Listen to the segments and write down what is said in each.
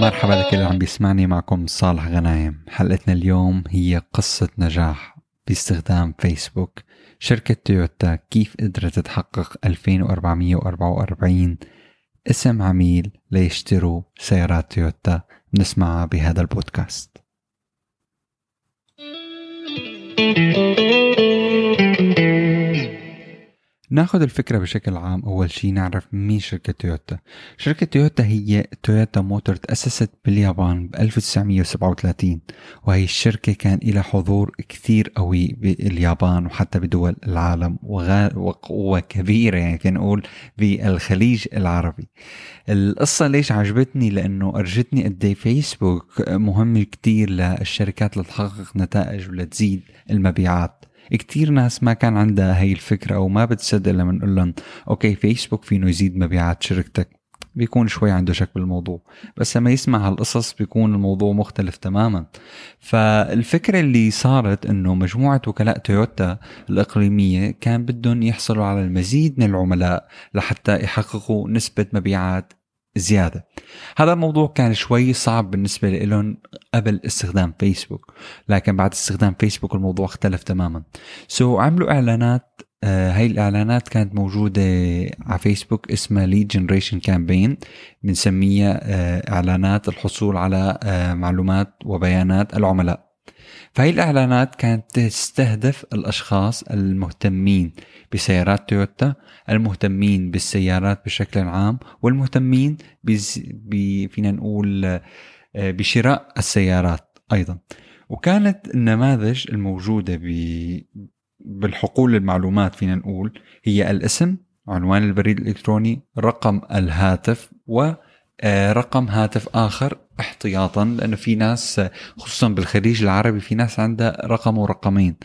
مرحبا لكل اللي عم بيسمعني معكم صالح غنايم. حلقتنا اليوم هي قصة نجاح باستخدام فيسبوك. شركة تويوتا كيف قدرت تحقق 2444 اسم عميل ليشتروا سيارات تويوتا؟ نسمعها بهذا البودكاست. ناخذ الفكرة بشكل عام. أول شيء نعرف مين شركة تويوتا. شركة تويوتا هي تويوتا موتور تأسست باليابان ب 1937 وهي الشركة كان لها حضور كثير قوي باليابان وحتى بدول العالم وقوة كبيرة يعني فينا نقول بالخليج العربي. القصة ليش عجبتني؟ لأنه أرجتني قد إيه فيسبوك مهم كتير للشركات لتحقق نتائج ولتزيد المبيعات. كتير ناس ما كان عندها هي الفكرة أو ما بتصدق لما نقول لهم okay فيسبوك فيه يزيد مبيعات شركتك. بيكون شوي عنده شك بالموضوع. بس لما يسمع هالقصص بيكون الموضوع مختلف تماما. فالفكرة اللي صارت إنه مجموعة وكلاء تويوتا الإقليمية كان بدهم يحصلوا على المزيد من العملاء لحتى يحققوا نسبة مبيعات زيادة. هذا الموضوع كان شوي صعب بالنسبة لهم قبل استخدام فيسبوك لكن بعد استخدام فيسبوك الموضوع اختلف تماما. so so, عملوا إعلانات آه هاي الإعلانات كانت موجودة على فيسبوك اسمها lead generation campaign بنسميها آه إعلانات الحصول على آه معلومات وبيانات العملاء. فهي الإعلانات كانت تستهدف الأشخاص المهتمين بسيارات تويوتا المهتمين بالسيارات بشكل عام والمهتمين بز... ب... فينا نقول آه، بشراء السيارات أيضا. وكانت النماذج الموجودة ب... بالحقول المعلومات فينا نقول هي الاسم عنوان البريد الإلكتروني رقم الهاتف و آه، هاتف آخر احتياطا لأنه في ناس خصوصا بالخليج العربي في ناس عندها رقم ورقمين.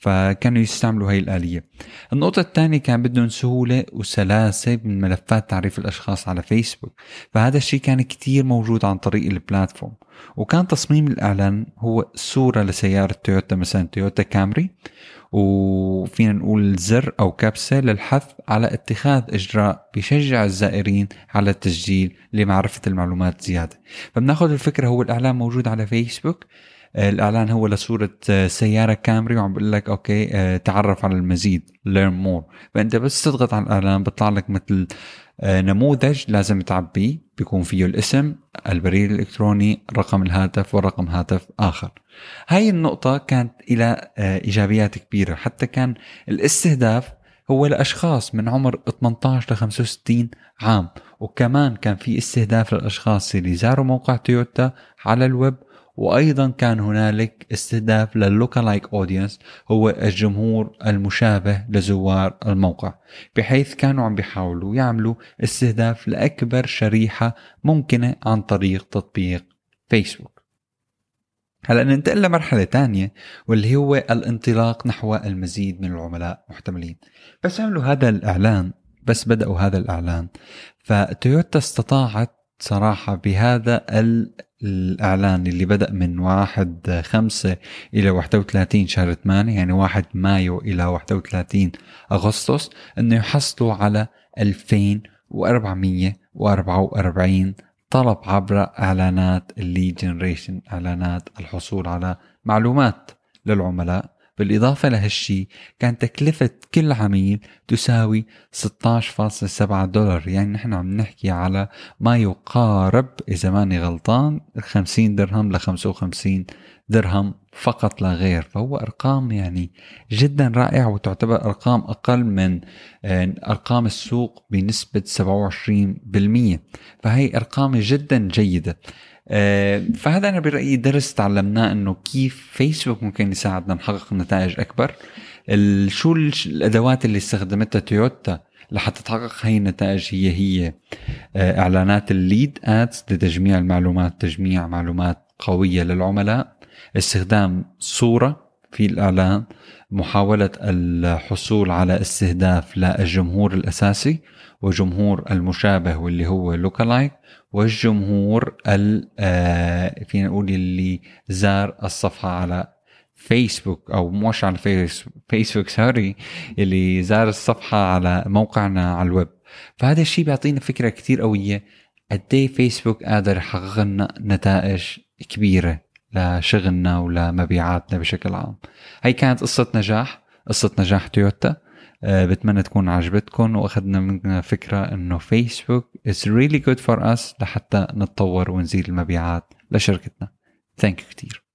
فكانوا يستعملوا هاي الآلية. النقطة الثانية كان بدهم سهولة وسلاسة من ملفات تعريف الأشخاص على فيسبوك. فهذا الشيء كان كتير موجود عن طريق البلاتفورم. وكان تصميم الإعلان هو صورة لسيارة تويوتا مثلا تويوتا كامري. وفينا نقول زر أو كبسة للحث على اتخاذ إجراء بيشجع الزائرين على التسجيل لمعرفة المعلومات زيادة. فبناخذ الفكرة هو الإعلان موجود على فيسبوك. الإعلان هو لصورة سيارة كامري وعم بقول لك okay آه، تعرف على المزيد learn more. فأنت بس تضغط على الإعلان بيطلع لك مثل آه، نموذج لازم تعبيه بيكون فيه الاسم البريد الإلكتروني رقم الهاتف ورقم هاتف آخر. هاي النقطة كانت إلى آه، إيجابيات كبيرة حتى كان الاستهداف هو لأشخاص من عمر 18 ل 65 عام وكمان كان في استهداف للأشخاص اللي زاروا موقع تويوتا على الويب وأيضا كان هنالك استهداف لل lookalike audience هو الجمهور المشابه لزوار الموقع بحيث كانوا عم بيحاولوا يعملوا استهداف لأكبر شريحة ممكنة عن طريق تطبيق فيسبوك. هلأ ننتقل لمرحلة ثانية واللي هو الانطلاق نحو المزيد من العملاء محتملين. بس عملوا هذا الإعلان بس بدأوا هذا الإعلان فتويوتا استطاعت صراحة بهذا الإعلان اللي بدأ من واحد خمسة إلى 31 شهر 8 يعني واحد مايو إلى 31 أغسطس أنه يحصلوا على 2444 طلب عبر إعلانات اللي جنريشن إعلانات الحصول على معلومات للعملاء. بالإضافة لهالشي كان تكلفة كل عميل تساوي 16.7 دولار. يعني نحن عم نحكي على ما يقارب إذا ماني غلطان 50 درهم ل 55 درهم فقط لا غير. فهو أرقام يعني جدا رائعة وتعتبر أرقام أقل من آه، أرقام السوق بنسبة 27% فهي أرقام جدا جيدة. آه، فهذا أنا برأيي درس تعلمناه إنه كيف فيسبوك ممكن يساعدنا نحقق نتائج أكبر. شو الأدوات اللي استخدمتها تويوتا لحتى تحقق هي النتائج هي هي آه، إعلانات الليد ادز لتجميع المعلومات تجميع معلومات قوية للعملاء. استخدام صورة في الإعلان محاولة الحصول على استهداف للجمهور الأساسي وجمهور المشابه واللي هو lookalike والجمهور آه، فينا نقول اللي زار الصفحة على فيسبوك أو مش على فيسبوك sorry اللي زار الصفحة على موقعنا على الويب. فهذا الشيء بيعطينا فكرة كتير قوية قد إيه فيسبوك قادر يحقق لنا نتائج كبيرة. لشغلنا ولمبيعاتنا بشكل عام. هي كانت قصة نجاح قصة نجاح تويوتا. آه، بتمنى تكون عجبتكم وأخذنا منها فكرة إنه فيسبوك is really good for us لحتى نتطور ونزيد المبيعات لشركتنا. thank you كثير